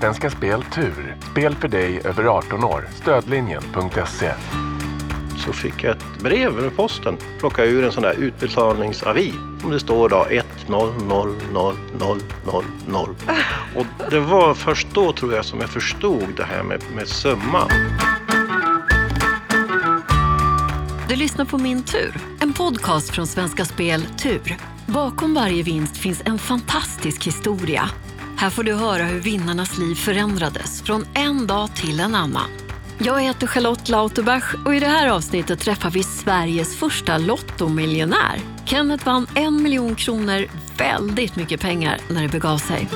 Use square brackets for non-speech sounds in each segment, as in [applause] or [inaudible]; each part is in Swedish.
Svenska Spel Tur. Spel för dig över 18 år. Stödlinjen.se. Så fick jag ett brev med posten. Plockade ur en sån där utbetalningsavi. Som det står då 1000000. Och det var först då tror jag som jag förstod det här med, med summan. Du lyssnar på Min tur, en podcast från Svenska Spel Tur. Bakom varje vinst finns en fantastisk historia. Här får du höra hur vinnarnas liv förändrades från en dag till en annan. Jag heter Charlotte Lauterbach och i det här avsnittet träffar vi Sveriges första lottomiljonär. Kenneth vann en miljon kronor, väldigt mycket pengar, när det begav sig.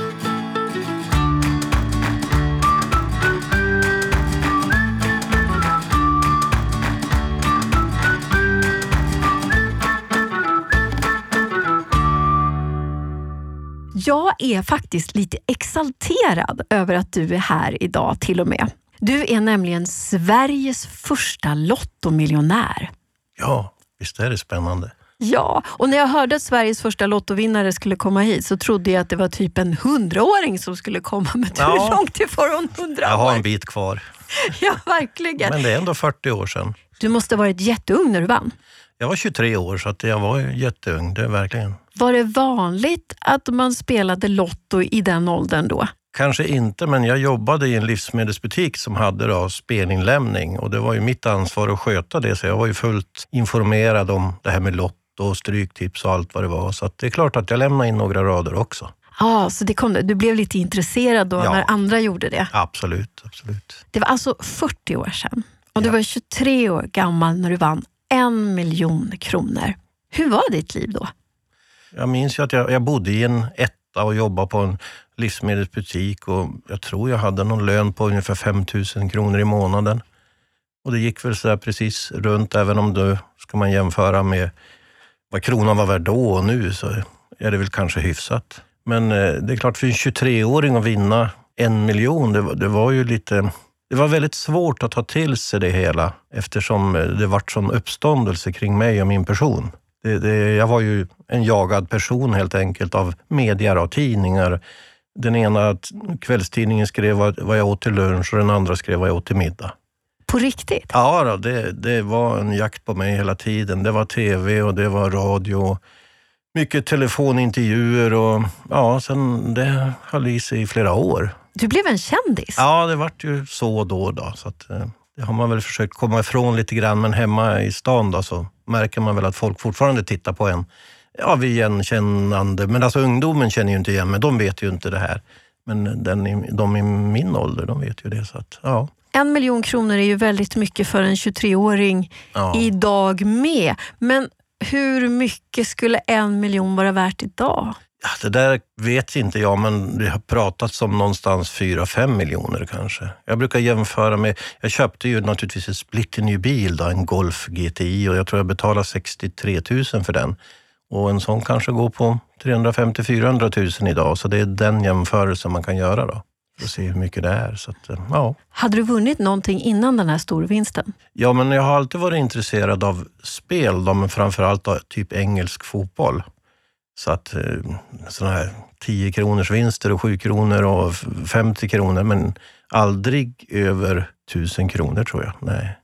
Jag är faktiskt lite exalterad över att du är här idag till och med. Du är nämligen Sveriges första lottomiljonär. Ja, visst är det spännande. Ja, och när jag hörde att Sveriges första lottovinnare skulle komma hit så trodde jag att det var typ en hundraåring som skulle komma. Men Ja. är långt ifrån hundra Jag har en år. bit kvar. [laughs] Ja, verkligen. Men det är ändå 40 år sedan. Du måste ha varit jätteung när du vann. Jag var 23 år så att jag var jätteung, det verkligen. Var det vanligt att man spelade Lotto i den åldern då? Kanske inte, men jag jobbade i en livsmedelsbutik som hade då spelinlämning och det var ju mitt ansvar att sköta det, så jag var ju fullt informerad om det här med Lotto och stryktips och allt vad det var. Så det är klart att jag lämnade in några rader också. Ja, så det kom, du blev lite intresserad då Ja. när andra gjorde det. Absolut, absolut. Det var alltså 40 år sedan och du var 23 år gammal när du vann en miljon kronor. Hur var ditt liv då? Jag minns ju att jag, jag bodde i en etta och jobbade på en livsmedelsbutik och jag tror jag hade någon lön på ungefär 5 000 kronor i månaden. Och det gick väl sådär precis runt, även om då ska man jämföra med vad kronan var värd då och nu så är det väl kanske hyfsat. Men eh, det är klart, för en 23-åring att vinna en miljon, det, var- det var ju lite... Det var väldigt svårt att ta till sig det hela eftersom eh, det vart sån uppståndelse kring mig och min person. Det, det, jag var ju en jagad person helt enkelt av media och tidningar. Den ena kvällstidningen skrev vad, vad jag åt till lunch och den andra skrev vad jag åt till middag. På riktigt? Ja, då, det, det var en jakt på mig hela tiden. Det var tv och det var radio. Mycket telefonintervjuer och ja, sen det höll i sig i flera år. Du blev en kändis? Ja, det vart ju så då. då så att, eh, det har man väl försökt komma ifrån lite grann, men hemma i stan då, så märker man väl att folk fortfarande tittar på en ja, vid igenkännande. Men alltså ungdomen känner ju inte igen mig, de vet ju inte det här. Men den, de i min ålder, de vet ju det. Så att, ja. En miljon kronor är ju väldigt mycket för en 23-åring Ja. idag med. Men hur mycket skulle en miljon vara värt idag? Det där vet inte jag, men det har pratats om någonstans 4-5 miljoner kanske. Jag brukar jämföra med, jag köpte ju naturligtvis en splitterny bil, då, en Golf GTI och jag tror jag betalade 63 000 för den. Och en sån kanske går på 350-400 000 idag, så det är den jämförelsen man kan göra då. För att se hur mycket det är. Så att, eh, ja. Hade du vunnit någonting innan den här storvinsten? ja, men jag har alltid varit intresserad av spel, då, men framförallt då, typ engelsk fotboll. Så att eh, sådana här 10 kronors vinster och 7 kronor och f- 50 kronor, men aldrig över 1000 kronor tror jag. Nej.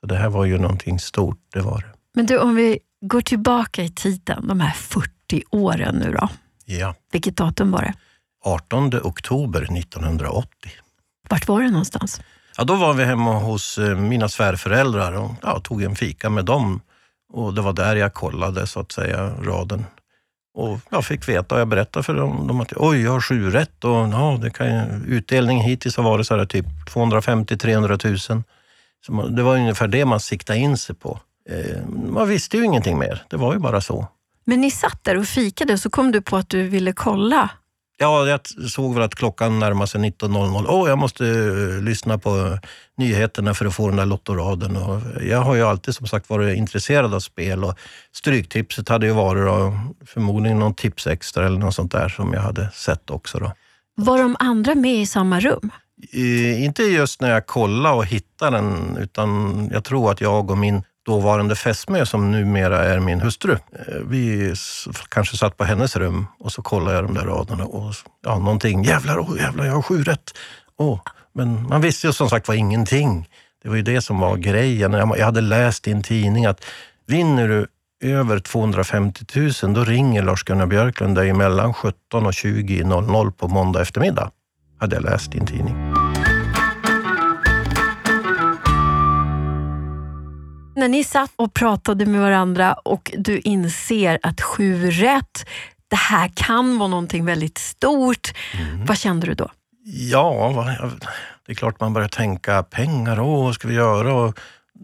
Så det här var ju någonting stort, det var det. Men du, om vi går tillbaka i tiden, de här 40 åren nu då. Ja. Vilket datum var det? 18 oktober 1980. Vart var det någonstans? Ja, då var vi hemma hos eh, mina svärföräldrar och ja, tog en fika med dem. Och det var där jag kollade så att säga raden. Och jag fick veta och jag berättade för dem, dem att oj, jag har sju rätt och ja, det kan ju, utdelningen hittills har varit så här, typ 250-300 000. Så man, det var ungefär det man siktade in sig på. Eh, man visste ju ingenting mer, det var ju bara så. Men ni satt där och fikade och så kom du på att du ville kolla. Ja, jag såg väl att klockan närmade sig 19.00. Åh, jag måste eh, lyssna på nyheterna för att få den där lottoraden. Och jag har ju alltid som sagt varit intresserad av spel och Stryktipset hade ju varit då, förmodligen någon tips extra eller något sånt där som jag hade sett också. Då. Var de andra med i samma rum? Eh, inte just när jag kollade och hittade den, utan jag tror att jag och min dåvarande fästmö som numera är min hustru. Eh, vi kanske satt på hennes rum och så kollade jag de där raderna och ja, någonting. Jävlar, oh, jävlar, jag har sju rätt. Oh, men man visste ju som sagt var ingenting. Det var ju det som var grejen. Jag hade läst i en tidning att vinner du över 250 000, då ringer Lars-Gunnar Björklund dig mellan 17 och 20.00 på måndag eftermiddag. Hade jag läst i en tidning. När ni satt och pratade med varandra och du inser att sju rätt, det här kan vara någonting väldigt stort. Mm. Vad kände du då? Ja, det är klart man börjar tänka pengar. Åh, vad ska vi göra? Och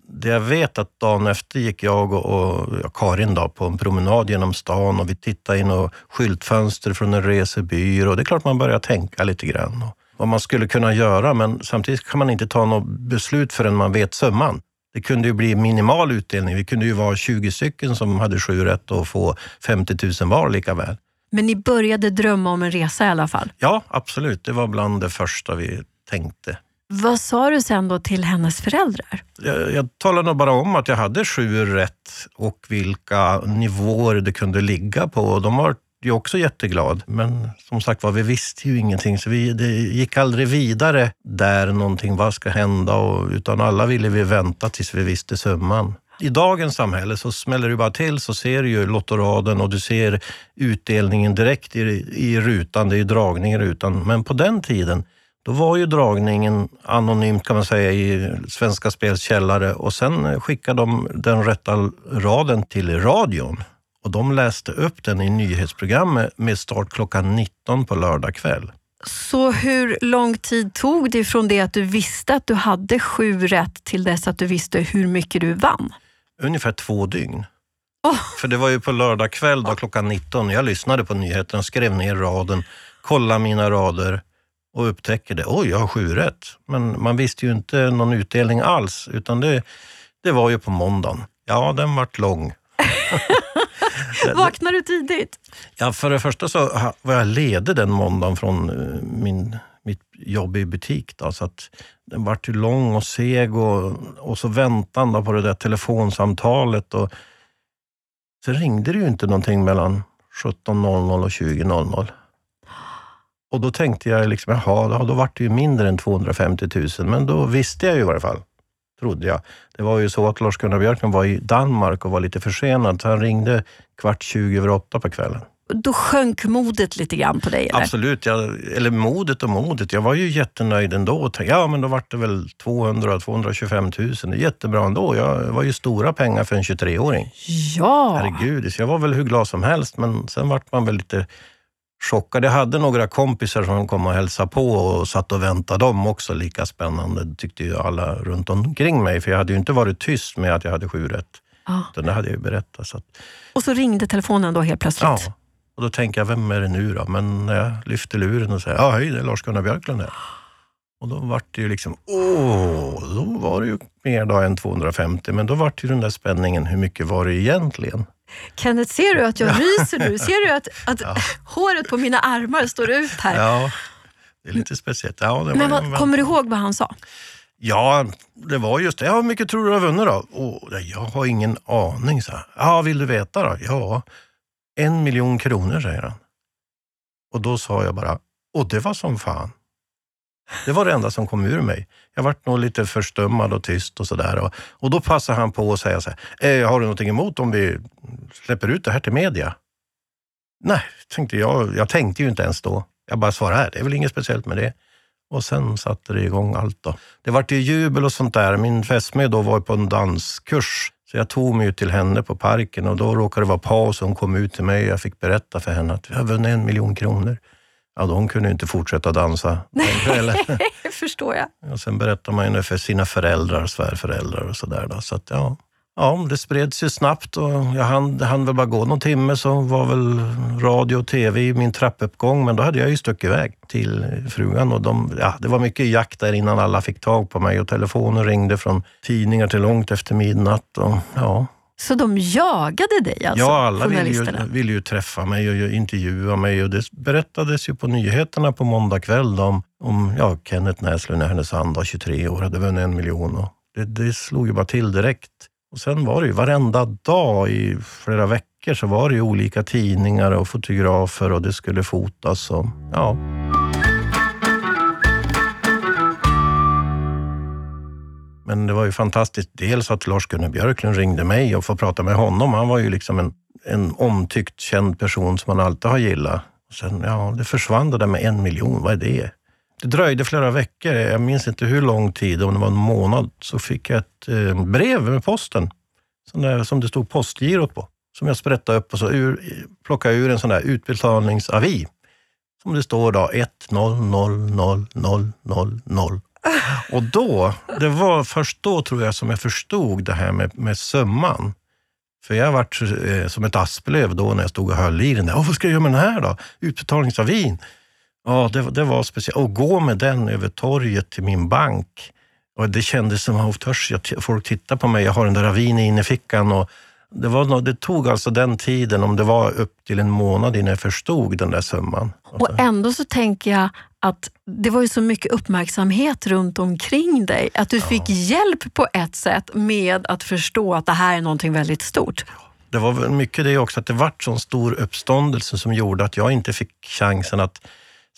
det jag vet att dagen efter gick jag och, och Karin då, på en promenad genom stan och vi tittade in och skyltfönster från en resebyrå. Det är klart man börjar tänka lite grann. Och vad man skulle kunna göra, men samtidigt kan man inte ta något beslut förrän man vet summan. Det kunde ju bli minimal utdelning. Vi kunde ju vara 20 stycken som hade sju rätt och få 50 000 var lika väl. Men ni började drömma om en resa i alla fall? Ja, absolut. Det var bland det första vi tänkte. Vad sa du sen då till hennes föräldrar? Jag, jag talade nog bara om att jag hade sju rätt och vilka nivåer det kunde ligga på. De var ju också jätteglad. Men som sagt var, vi visste ju ingenting så vi, det gick aldrig vidare där någonting, vad ska hända? Och, utan alla ville vi vänta tills vi visste summan. I dagens samhälle så smäller det bara till så ser du ju lottoraden och du ser utdelningen direkt i, i rutan, det är dragning i rutan. Men på den tiden då var ju dragningen anonymt kan man säga i Svenska Spels källare och sen skickade de den rätta raden till radion och de läste upp den i nyhetsprogrammet med start klockan 19 på lördag kväll. Så hur lång tid tog det från det att du visste att du hade sju rätt till dess att du visste hur mycket du vann? Ungefär två dygn. Oh. För det var ju på lördag kväll då, klockan 19. Jag lyssnade på nyheterna, skrev ner raden, kollade mina rader och upptäcker det. Oj, jag har sju rätt. Men man visste ju inte någon utdelning alls, utan det, det var ju på måndagen. Ja, den vart lång. [laughs] [laughs] Vaknade du tidigt? Ja, för det första så var jag ledig den måndagen från eh, min, mitt jobb i butik. Då, så att den vart ju lång och seg och, och så väntan på det där telefonsamtalet. Och, sen ringde det ju inte någonting mellan 17.00 och 20.00. Och då tänkte jag, liksom, jaha, då vart det ju mindre än 250 000. Men då visste jag ju i varje fall, trodde jag. Det var ju så att Lars-Gunnar Björkman var i Danmark och var lite försenad, så han ringde kvart 20 över åtta på kvällen. Då sjönk modet lite grann på dig? Eller? Absolut, jag, eller modet och modet. Jag var ju jättenöjd ändå. Och tänkte, ja, men då vart det väl 200-225 000. Det är jättebra ändå. Jag var ju stora pengar för en 23-åring. Ja! Herregud, så jag var väl hur glad som helst, men sen vart man väl lite chockad. Jag hade några kompisar som kom och hälsade på och satt och väntade dem också. Lika spännande tyckte ju alla runt omkring mig, för jag hade ju inte varit tyst med att jag hade sju rätt. Ah. det hade jag ju berättat. Så att... Och så ringde telefonen då helt plötsligt? Ja. Och då tänker jag, vem är det nu då? Men när jag lyfter luren och säger, ja hej, det är Lars-Gunnar Björklund här. Och då var det ju liksom, åh, då var det ju mer då än 250. Men då var det ju den där spänningen, hur mycket var det egentligen? Kenneth, ser du att jag ryser nu? Ser du att, att [laughs] ja. håret på mina armar står ut här? Ja, det är lite speciellt. Ja, Men vad, kommer du ihåg vad han sa? Ja, det var just det. Ja, hur mycket tror du har vunnit då? Oh, jag har ingen aning, så. Ja, vill du veta då? Ja, en miljon kronor, säger han. Och då sa jag bara, och det var som fan. Det var det enda som kom ur mig. Jag vart nog lite förstummad och tyst och sådär. Och, och då passade han på att säga så här, eh, har du någonting emot om vi släpper ut det här till media? Nej, tänkte jag. Jag tänkte ju inte ens då. Jag bara svarade, det är väl inget speciellt med det. Och sen satte det igång allt. Då. Det vart ju jubel och sånt där. Min fästmö då var på en danskurs. Så jag tog mig ut till henne på parken och då råkade det vara paus. Hon kom ut till mig och jag fick berätta för henne att vi har vunnit en miljon kronor. Ja, de kunde inte fortsätta dansa den kvällen. Nej, [laughs] [laughs] förstår jag. Och sen berättar man ju för sina föräldrar, svärföräldrar och sådär. Så att, ja. ja, det spreds ju snabbt och jag hann, hann väl bara gå någon timme så var väl radio och tv i min trappuppgång. Men då hade jag ju stuckit iväg till frugan och de, ja, det var mycket jakt där innan alla fick tag på mig och telefonen ringde från tidningar till långt efter midnatt. Och, ja, så de jagade dig alltså? Ja, alla ville ju, ville ju träffa mig och intervjua mig. Och det berättades ju på nyheterna på måndag kväll om, om ja, Kenneth Näslund i Härnösand, 23 år, hade vunnit en miljon. Och det, det slog ju bara till direkt. Och sen var det ju varenda dag i flera veckor så var det ju olika tidningar och fotografer och det skulle fotas. Och, ja. Men det var ju fantastiskt. Dels att Lars-Gunnar Björklund ringde mig och få prata med honom. Han var ju liksom en, en omtyckt, känd person som man alltid har gillat. Sen, ja, det försvann det där med en miljon. Vad är det? Det dröjde flera veckor. Jag minns inte hur lång tid, om det var en månad, så fick jag ett eh, brev med posten. Sån där, som det stod postgirot på. Som jag sprättade upp och så ur, plockade ur en sån där utbetalningsavi. Som det står då 1000000. Och då, det var först då tror jag som jag förstod det här med, med summan. För jag varit eh, som ett asplöv då när jag stod och höll i den där. vad ska jag göra med den här då? Utbetalningsavin. Ja, det, det var speciellt. Och gå med den över torget till min bank. Och det kändes som att törs folk tittar på mig. Jag har den där avin i innerfickan. Och det, var, det tog alltså den tiden, om det var upp till en månad innan jag förstod den där summan. Och ändå så tänker jag att det var ju så mycket uppmärksamhet runt omkring dig. Att du ja. fick hjälp på ett sätt med att förstå att det här är någonting väldigt stort. Det var väl mycket det också, att det vart sån stor uppståndelse som gjorde att jag inte fick chansen att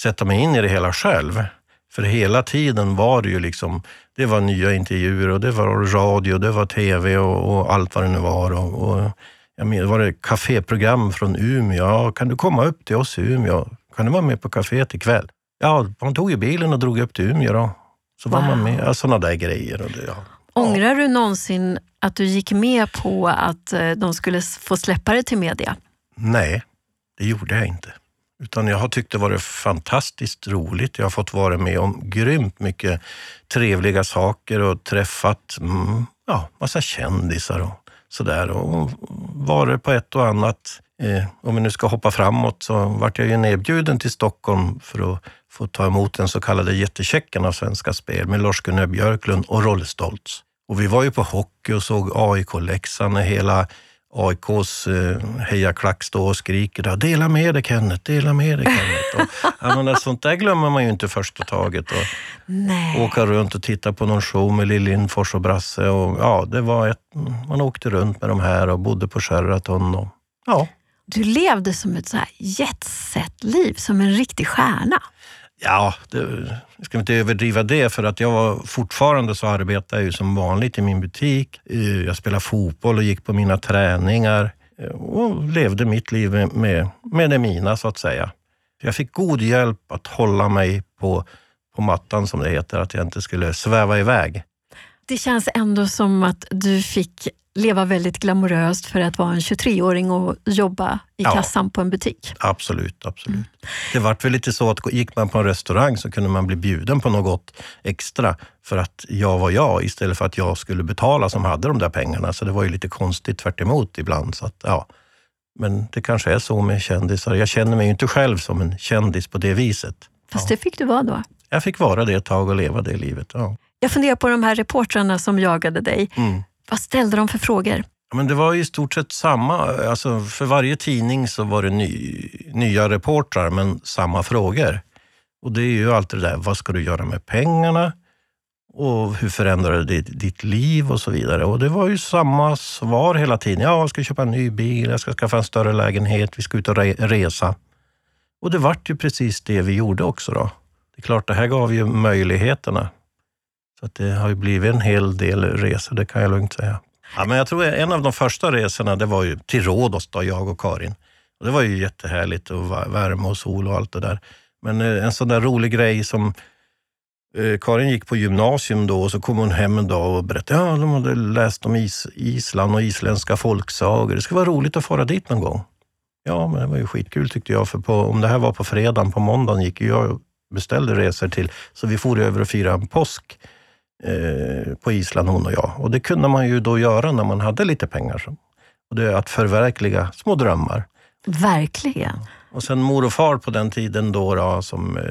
sätta mig in i det hela själv. För hela tiden var det ju liksom, det var nya intervjuer och det var radio, det var tv och, och allt vad det nu var. Och, och, jag menar, var det kaféprogram från Umeå? Kan du komma upp till oss i Umeå? Kan du vara med på kaféet ikväll? Ja, man tog ju bilen och drog upp till Umeå då. Så wow. var man med. Ja, sådana där grejer. Och det, ja. Ångrar du någonsin att du gick med på att eh, de skulle få släppa det till media? Nej, det gjorde jag inte. Utan jag har tyckt det varit fantastiskt roligt. Jag har fått vara med om grymt mycket trevliga saker och träffat mm, ja, massa kändisar och sådär. Och varit på ett och annat. Eh, om vi nu ska hoppa framåt så vart jag ju nedbjuden till Stockholm för att få ta emot den så kallade jättechecken av Svenska Spel med Lars-Gunnar Björklund och Rolle Stoltz. Och vi var ju på hockey och såg AIK-Leksand när hela AIKs eh, hejaklack står och skriker “Dela med dig Kenneth, dela med dig Kenneth”. Och, ja, men sånt där glömmer man ju inte första taget. Och Nej. Åka runt och titta på någon show med Lill Lindfors och Brasse. Och, ja, det var ett, man åkte runt med de här och bodde på Sheraton. Och, ja. Du levde som ett jetset-liv, som en riktig stjärna. Ja, det, jag ska inte överdriva det för att jag var, fortfarande så arbetar jag ju som vanligt i min butik. Eh, jag spelade fotboll och gick på mina träningar eh, och levde mitt liv med, med, med det mina så att säga. Jag fick god hjälp att hålla mig på, på mattan som det heter, att jag inte skulle sväva iväg. Det känns ändå som att du fick leva väldigt glamoröst för att vara en 23-åring och jobba i ja, kassan på en butik. Absolut, absolut. Mm. Det vart väl lite så att gick man på en restaurang så kunde man bli bjuden på något extra för att jag var jag istället för att jag skulle betala som hade de där pengarna. Så det var ju lite konstigt tvärt ibland. Så att, ja. Men det kanske är så med kändisar. Jag känner mig ju inte själv som en kändis på det viset. Fast ja. det fick du vara då? Jag fick vara det ett tag och leva det livet. Ja. Jag funderar på de här reportrarna som jagade dig. Mm. Vad ställde de för frågor? men det var i stort sett samma. Alltså för varje tidning så var det ny, nya reportrar, men samma frågor. Och det är ju alltid det där, vad ska du göra med pengarna? Och hur förändrar det ditt liv och så vidare. Och det var ju samma svar hela tiden. Ja, jag ska köpa en ny bil, jag ska skaffa en större lägenhet, vi ska ut och re resa. Och det vart ju precis det vi gjorde också. då. Det är klart, det här gav ju möjligheterna. Så det har ju blivit en hel del resor, det kan jag lugnt säga. Ja, men jag tror en av de första resorna det var ju till Rhodos, då, jag och Karin. Och det var ju jättehärligt och värme och sol och allt det där. Men eh, en sån där rolig grej som eh, Karin gick på gymnasium då och så kom hon hem en dag och berättade att ja, de hade läst om Is Island och isländska folksagor. Det skulle vara roligt att fara dit någon gång. Ja, men det var ju skitkul tyckte jag, för på, om det här var på fredagen, på måndagen gick jag och beställde resor till, så vi for över och firade en påsk Eh, på Island, hon och jag. Och det kunde man ju då göra när man hade lite pengar. Och det är att förverkliga små drömmar. Verkligen. Och sen mor och far på den tiden då, då som eh,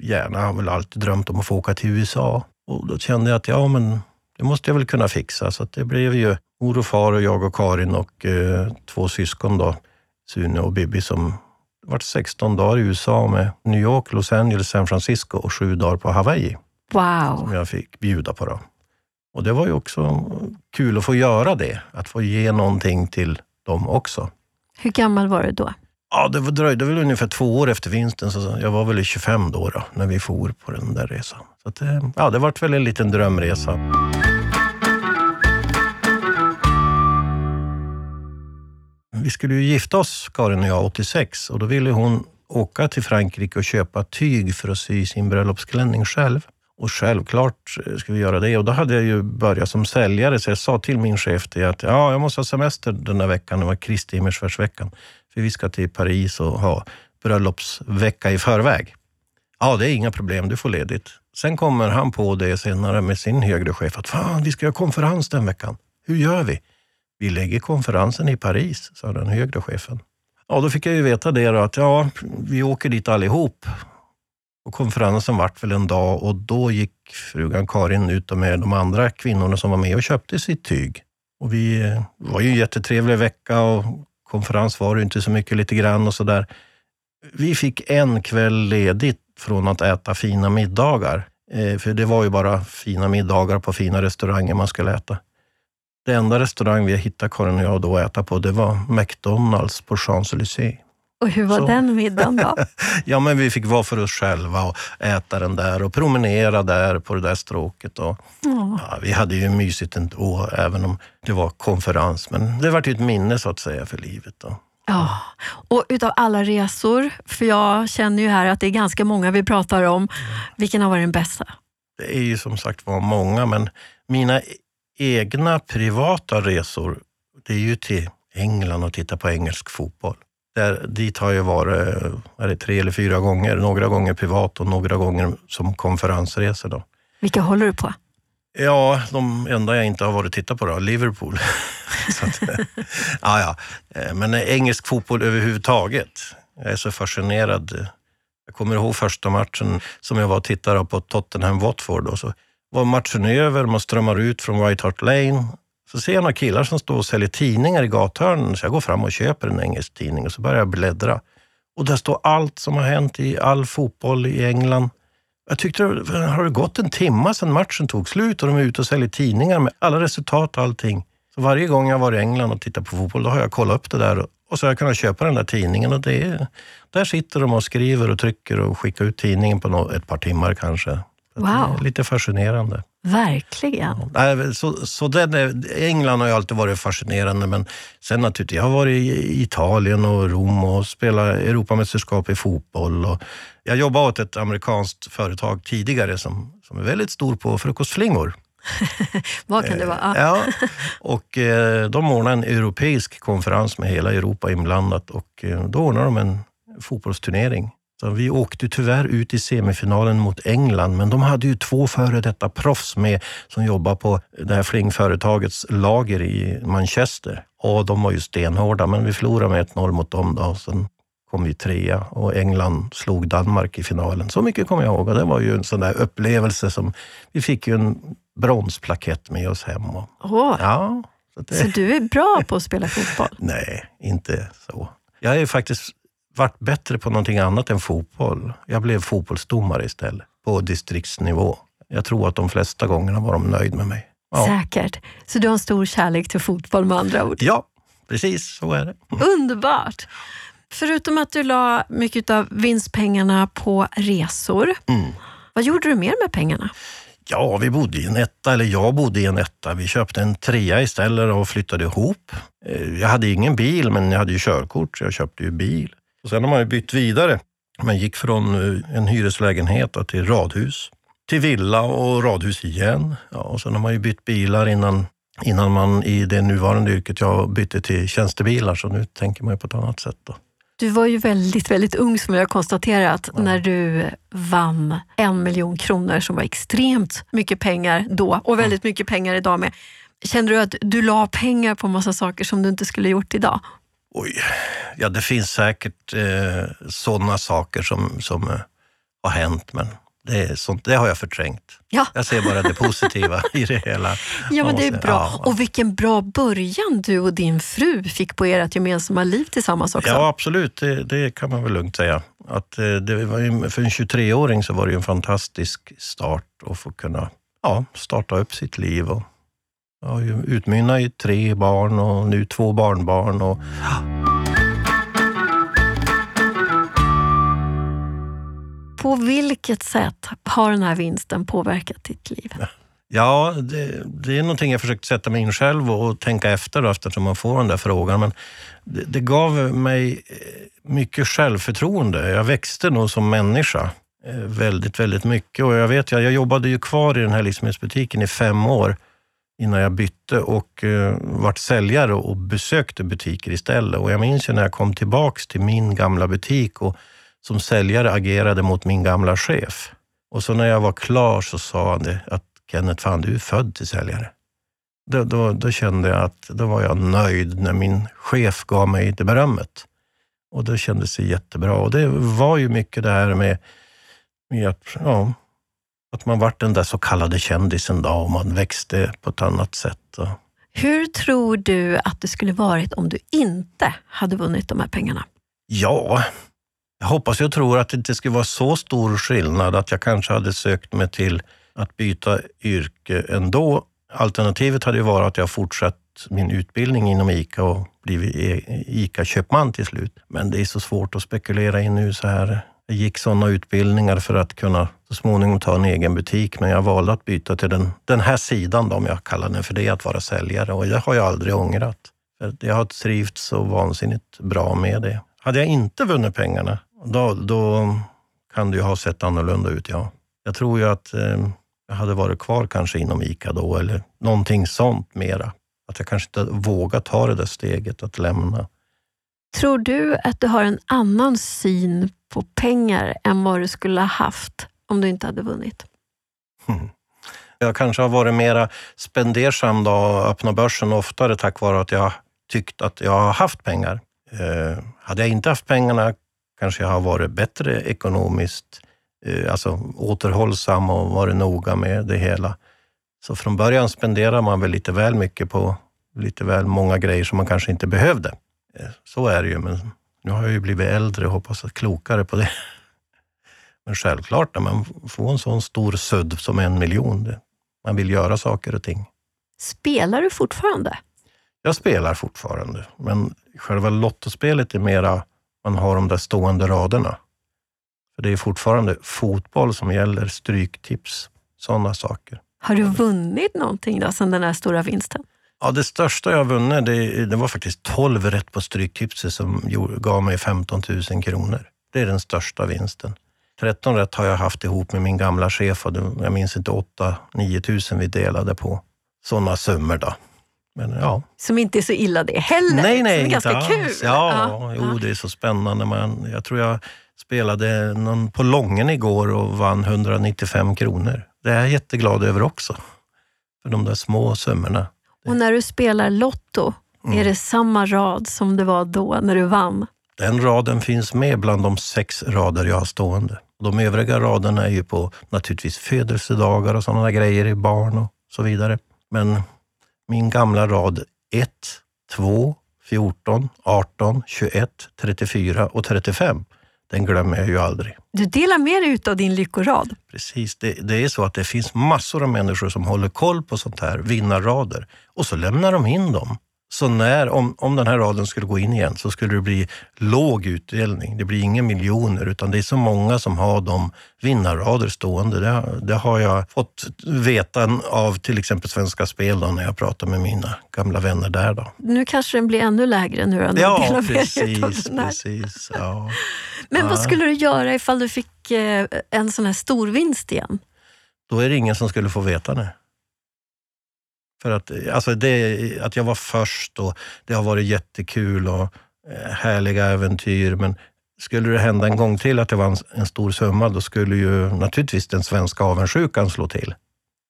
gärna har väl alltid drömt om att få åka till USA. Och då kände jag att ja, men det måste jag väl kunna fixa. Så det blev ju mor och far och jag och Karin och eh, två syskon då, Sune och Bibi som varit 16 dagar i USA med New York, Los Angeles, San Francisco och sju dagar på Hawaii. Wow. Som jag fick bjuda på. Då. Och det var ju också kul att få göra det, att få ge någonting till dem också. Hur gammal var du då? Ja, det var- dröjde väl ungefär två år efter vinsten, så jag var väl i 25 då, då när vi for på den där resan. Så att, eh, ja, det var väl en liten drömresa. Vi skulle ju gifta oss, Karin och jag, 86 och då ville hon åka till Frankrike och köpa tyg för att sy sin bröllopsklänning själv. Och självklart eh, ska vi göra det. Och då hade jag ju börjat som säljare, så jag sa till min chef det att ja, jag måste ha semester den där veckan, det var Kristi himmelsfärdsveckan. För vi ska till Paris och ha bröllopsvecka i förväg. Ja, det är inga problem, du får ledigt. Sen kommer han på det senare med sin högre chef att fan, vi ska ha konferens den veckan. Hur gör vi? Vi lägger konferensen i Paris, sa den högre chefen. Ja, då fick jag ju veta det då, att ja, vi åker dit allihop. Och konferensen vart väl en dag och då gick frugan Karin ut med de andra kvinnorna som var med och köpte sitt tyg. Och vi eh, var ju en jättetrevlig vecka och konferens var det inte så mycket, lite grann och sådär. Vi fick en kväll ledigt från att äta fina middagar. Eh, för det var ju bara fina middagar på fina restauranger man skulle äta. Det enda restaurang vi hittade, Karin och jag, då att äta på, det var McDonalds på Champs-Élysées. Och hur var Så. den middagen då? [laughs] Ja, men vi fick vara för oss själva och äta den där och promenera där på det där stråket. Och, Ja. ja, vi hade ju mysigt ändå, även om det var konferens. Men det var ju ett minne så att säga för livet. Då. Ja, och utav alla resor, för jag känner ju här att det är ganska många vi pratar om, vilken har varit den bästa? Det är ju som sagt var många, men mina egna privata resor, det är ju till England och titta på engelsk fotboll. Där, dit har jag varit är det tre eller fyra gånger. Några gånger privat och några gånger som konferensresor. Då. Vilka håller du på? Ja, de enda jag inte har varit och tittat på då, Liverpool. [laughs] Att, ja, ja. Eh, Men engelsk fotboll överhuvudtaget. Jag är så fascinerad. Jag kommer ihåg första matchen som jag var och tittade på Tottenham-Watford. Så var matchen över, man strömmar ut från White Hart Lane. Så ser jag några killar som står och säljer tidningar i gathörnen, så jag går fram och köper en engelsk tidning och så börjar jag bläddra. Och där står allt som har hänt i all fotboll i England. Jag tyckte, har det gått en timma sedan matchen tog slut och de är ute och säljer tidningar med alla resultat och allting. Så varje gång jag var i England och tittat på fotboll, då har jag kollat upp det där och så har jag kunnat köpa den där tidningen. Och det är, där sitter de och skriver och trycker och skickar ut tidningen på ett par timmar kanske. Wow. är lite fascinerande. Verkligen. Nej, Så, så den är, England har ju alltid varit fascinerande, men sen naturligtvis, jag har varit i Italien och Rom och spelat Europamästerskap i fotboll. Och jag jobbade åt ett amerikanskt företag tidigare som, som är väldigt stor på frukostflingor. [laughs] Vad kan det vara? Ah, Ja, och eh, de ordnade en europeisk konferens med hela Europa inblandat och eh, då ordnade de en fotbollsturnering. Vi åkte tyvärr ut i semifinalen mot England, men de hade ju två före detta proffs med som jobbar på det här flingföretagets lager i Manchester. Och de var ju stenhårda, men vi förlorade med 1-0 mot dem. Då. Sen kom vi trea och England slog Danmark i finalen. Så mycket kommer jag ihåg och det var ju en sån där upplevelse som vi fick ju en bronsplakett med oss hem. Och, Åh, ja, så det, Så du är bra på att spela fotboll? Nej, inte så. Jag ju faktiskt varit bättre på någonting annat än fotboll. Jag blev fotbollsdomare istället, på distriktsnivå. Jag tror att de flesta gångerna var de nöjd med mig. Ja, Säkert. Så du har en stor kärlek till fotboll med andra ord? ja precis så är det. Underbart! Förutom att du la mycket av vinstpengarna på resor, Mm. vad gjorde du mer med pengarna? Ja, vi bodde i en etta, eller jag bodde i en etta. Vi köpte en trea istället och flyttade ihop. Eh, Jag hade ingen bil, men jag hade ju körkort, så jag köpte ju bil. Och sen har man ju bytt vidare. Man gick från eh, en hyreslägenhet till radhus, till villa och radhus igen. Ja, och sen har man ju bytt bilar innan, innan man i det nuvarande yrket jag bytte till tjänstebilar, så nu tänker man ju på ett annat sätt. Då. Du var ju väldigt, väldigt ung som jag har konstaterat när du vann en miljon kronor som var extremt mycket pengar då och väldigt mycket pengar idag med. Kände du att du la pengar på massa saker som du inte skulle gjort idag? Oj, ja det finns säkert eh, sådana saker som, som eh, har hänt, men det, sånt, det har jag förträngt. Ja. Jag ser bara det positiva [laughs] i det hela. Ja, men det är bra. ja. Och vilken bra början du och din fru fick på ert gemensamma liv tillsammans också. Ja, absolut. Det, det kan man väl lugnt säga. Att, eh, det var för en 23-åring så var det en fantastisk start att få kunna ja, starta upp sitt liv och har ju utmynnat i tre barn och nu två barnbarn. Och, På vilket sätt har den här vinsten påverkat ditt liv? Ja, det, det är någonting jag försökt sätta mig in själv och tänka efter då, eftersom man får den där frågan. Men det, det gav mig eh, mycket självförtroende. Jag växte nog som människa eh, väldigt, väldigt mycket. Och jag vet, jag, jag jobbade ju kvar i den här livsmedelsbutiken i fem år innan jag bytte och eh, vart säljare och besökte butiker istället. Och jag minns ju när jag kom tillbaks till min gamla butik och som säljare agerade mot min gamla chef. Och så när jag var klar så sa han det, att Kenneth, fan du är född till säljare. Då, då, då, kände jag att då var jag nöjd när min chef gav mig det berömmet. Och det kändes det jättebra. Och det var ju mycket det här med, med att, ja, att man vart den där så kallade kändisen då och man växte på ett annat sätt. Hur tror du att det skulle varit om du inte hade vunnit de här pengarna? Ja, jag hoppas och tror att det inte skulle vara så stor skillnad att jag kanske hade sökt mig till att byta yrke ändå. Alternativet hade ju varit att jag fortsatt min utbildning inom ICA och blivit ICA-köpman till slut. Men det är så svårt att spekulera i nu så här. Jag gick sådana utbildningar för att kunna så småningom ta en egen butik, men jag valde att byta till den, den här sidan, då, om jag kallar den för det, att vara säljare. Och det har jag aldrig ångrat. Jag har trivts så vansinnigt bra med det. Hade jag inte vunnit pengarna, då, då kan det ju ha sett annorlunda ut, ja. Jag tror ju att eh, jag hade varit kvar kanske inom ICA då, eller någonting sånt mera. Att jag kanske inte vågat ta det där steget att lämna. Tror du att du har en annan syn på pengar än vad du skulle ha haft om du inte hade vunnit? Hmm. Jag kanske har varit mera spendersam då och öppnat börsen oftare tack vare att jag tyckt att jag har haft pengar. Eh, hade jag inte haft pengarna kanske jag har varit bättre ekonomiskt, eh, alltså återhållsam och varit noga med det hela. Så från början spenderar man väl lite väl mycket på lite väl många grejer som man kanske inte behövde. Eh, så är det ju, men nu har jag ju blivit äldre och hoppas att klokare på det. Men självklart, när man får en sån stor sudd som en miljon, det, man vill göra saker och ting. Spelar du fortfarande? Jag spelar fortfarande, men själva lottospelet är mera man har de där stående raderna. För Det är fortfarande fotboll som gäller, stryktips, sådana saker. Har du vunnit någonting då, sen den här stora vinsten? Ja, det största jag vunnit, det, det var faktiskt 12 rätt på Stryktipset som gav mig 15 000 kronor. Det är den största vinsten. 13 rätt har jag haft ihop med min gamla chef och jag minns inte 8-9 000 vi delade på. Sådana summor då. Men, ja. Som inte är så illa det heller. Nej, nej, som är ganska alls. kul. Ja, ja, jo, det är så spännande. Man, jag tror jag spelade någon på Lången igår och vann 195 kronor. Det är jag jätteglad över också. För de där små summorna. Och när du spelar Lotto, mm. är det samma rad som det var då när du vann? Den raden finns med bland de sex rader jag har stående. De övriga raderna är ju på naturligtvis födelsedagar och sådana grejer i barn och så vidare. Men min gamla rad 1, 2, 14, 18, 21, 34 och 35. Den glömmer jag ju aldrig. Du delar med dig av din lyckorad. Precis. Det, det, är så att det finns massor av människor som håller koll på sånt här, vinnarrader, och så lämnar de in dem. Så när, om, om den här raden skulle gå in igen så skulle det bli låg utdelning. Det blir inga miljoner utan det är så många som har de vinnarrader stående. Det, det har jag fått veta av till exempel Svenska Spel då, när jag pratar med mina gamla vänner där. Då. Nu kanske den blir ännu lägre nu när ja, precis, precis. Ja. [laughs] Men vad skulle du göra ifall du fick eh, en sån här stor vinst igen? Då är det ingen som skulle få veta det. För att, alltså det, att jag var först och det har varit jättekul och eh, härliga äventyr. Men skulle det hända en gång till att det var en, en stor summa, då skulle ju naturligtvis den svenska avundsjukan slå till.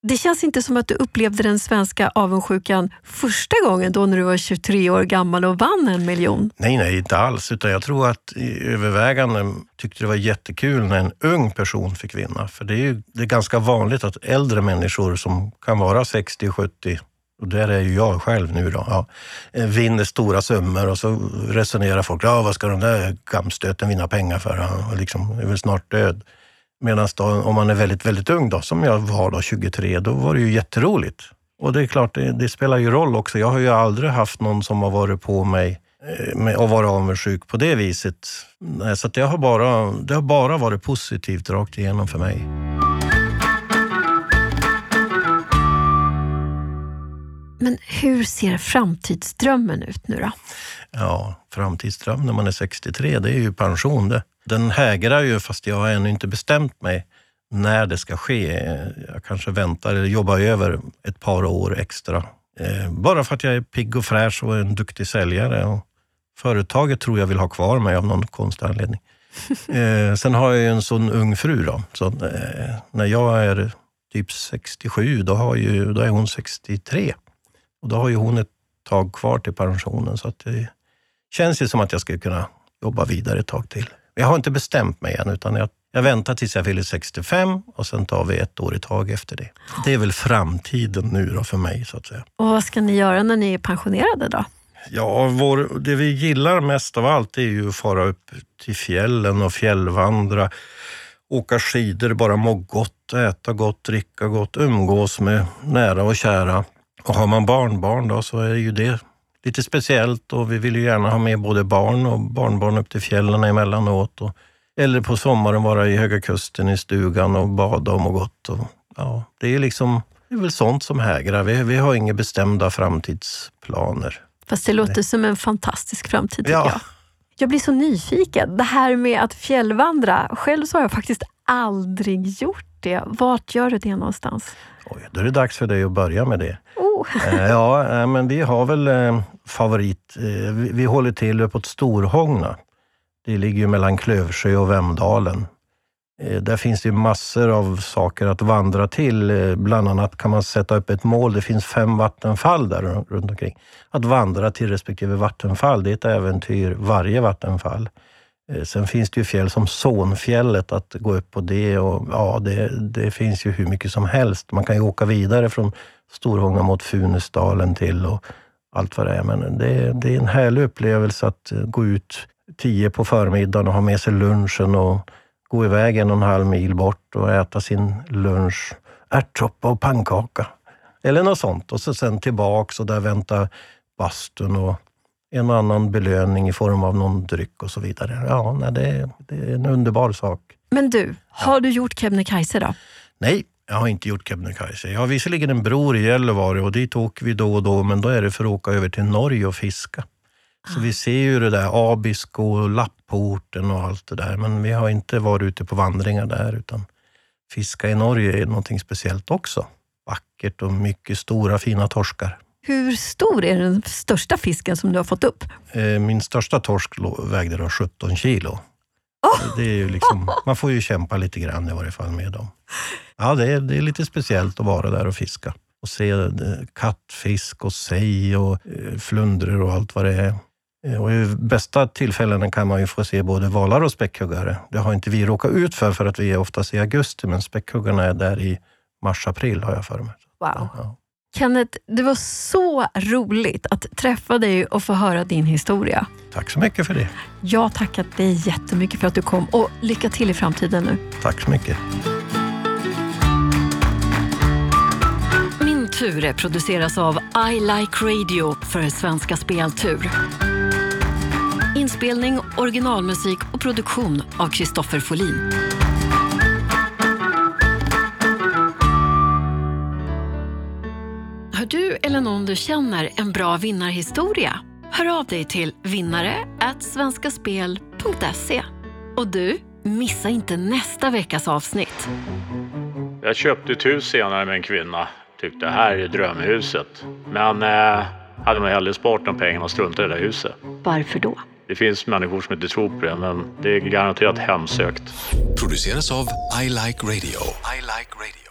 Det känns inte som att du upplevde den svenska avundsjukan första gången då när du var 23 år gammal och vann en miljon. Nej, nej, inte alls. Utan jag tror att övervägande tyckte det var jättekul när en ung person fick vinna. För det är ju det är ganska vanligt att äldre människor som kan vara 60, 70 och där är ju jag själv nu då, ja, eh, vinner stora summor och så resonerar folk, ja vad ska den där gamstöten vinna pengar för? Han liksom, är väl snart död. Medan om man är väldigt, väldigt ung, då, som jag var då, 23, då var det ju jätteroligt. Och det är klart, det, det, spelar ju roll också. Jag har ju aldrig haft någon som har varit på mig eh, och varit avundsjuk på det viset. Så det, har bara, det har bara varit positivt rakt igenom för mig. Men hur ser framtidsdrömmen ut nu då? Ja, framtidsdröm när man är 63, det är ju pension det. Den hägrar ju fast jag har ännu inte bestämt mig när det ska ske. Jag kanske väntar eller jobbar över ett par år extra. Eh, bara för att jag är pigg och fräsch och en duktig säljare. Och företaget tror jag vill ha kvar mig av någon konstig anledning. [laughs] Eh, sen har jag ju en sån ung fru då, så eh, när jag är typ 67, då, har ju, då är hon 63. Och då har ju hon ett tag kvar till pensionen, så att det känns ju som att jag skulle kunna jobba vidare ett tag till. Jag har inte bestämt mig än, utan jag, jag väntar tills jag fyller 65 och sen tar vi ett år i tag efter det. Det är väl framtiden nu då för mig, så att säga. Och vad ska ni göra när ni är pensionerade då? Ja, vår, det vi gillar mest av allt är ju att fara upp till fjällen och fjällvandra, åka skidor, bara må gott, äta gott, dricka gott, umgås med nära och kära. Och har man barnbarn då så är ju det lite speciellt och vi vill ju gärna ha med både barn och barnbarn upp till fjällen emellanåt. Och, eller på sommaren vara i Höga Kusten i stugan och bada och må gott. Och, ja, det är liksom det är väl sånt som hägrar. Vi, vi har inga bestämda framtidsplaner. Fast det låter som en fantastisk framtid tycker Ja. jag. Jag blir så nyfiken. Det här med att fjällvandra. Själv så har jag faktiskt aldrig gjort det. Vart gör du det någonstans? Oj, då är det dags för dig att börja med det. Eh, ja, eh, men vi har väl eh, favorit... Vi, håller till uppåt Storhågna. Det ligger ju mellan Klövsjö och Vemdalen. Där finns det massor av saker att vandra till. Bland annat kan man sätta upp ett mål. Det finns fem vattenfall där runt omkring. Att vandra till respektive vattenfall, det är ett äventyr varje vattenfall. Eh, sen finns det ju fjäll som Sonfjället, att gå upp på det. Och, ja, det, det finns ju hur mycket som helst. Man kan ju åka vidare från Storhånga mot Funäsdalen till och allt vad det är. Men det, det är en härlig upplevelse att eh, gå ut tio på förmiddagen och ha med sig lunchen och gå iväg en och en halv mil bort och äta sin lunch, ärtsoppa och pannkaka. Eller något sånt. Och så sen tillbaks och där väntar bastun och en och annan belöning i form av någon dryck och så vidare. Ja, nej, det, det är en underbar sak. Men du, har du gjort Kebnekaise då? Nej, jag har inte gjort Kebnekaise. Jag har visserligen en bror i Gällivare och dit åker vi då och då, men då är det för att åka över till Norge och fiska. Så vi ser ju det där Abisko, Lapporten och allt det där, men vi har inte varit ute på vandringar där, utan fiska i Norge är någonting speciellt också. Vackert och mycket stora fina torskar. Hur stor är den största fisken som du har fått upp? Eh, Min största torsk vägde då 17 kilo. Det är ju liksom, man får ju kämpa lite grann i varje fall med dem. Ja, det är, det är lite speciellt att vara där och fiska. Och se eh, kattfisk och sej och eh, flundror och allt vad det är. Och I bästa tillfällena kan man ju få se både valar och späckhuggare. Det har inte vi råkat ut för, för att vi är oftast i augusti, men späckhuggarna är där i mars-april har jag för mig. Wow. Ja. Kenneth, det var så roligt att träffa dig och få höra din historia. Tack så mycket för det. Jag tackar dig jättemycket för att du kom och lycka till i framtiden nu. Tack så mycket. Min tur produceras av I Like Radio för Svenska Speltur. Inspelning, originalmusik och produktion av Kristoffer Folin. Du eller någon du känner en bra vinnarhistoria? Hör av dig till vinnare svenskaspel.se. Och du, missa inte nästa veckas avsnitt. Jag köpte ett hus senare med en kvinna. Tyckte det här är drömhuset. Men eh, hade nog hellre sparat de pengarna och struntat i det där huset. Varför då? Det finns människor som inte tror på det, men det är garanterat hemsökt. Produceras av I Like Radio. I like radio.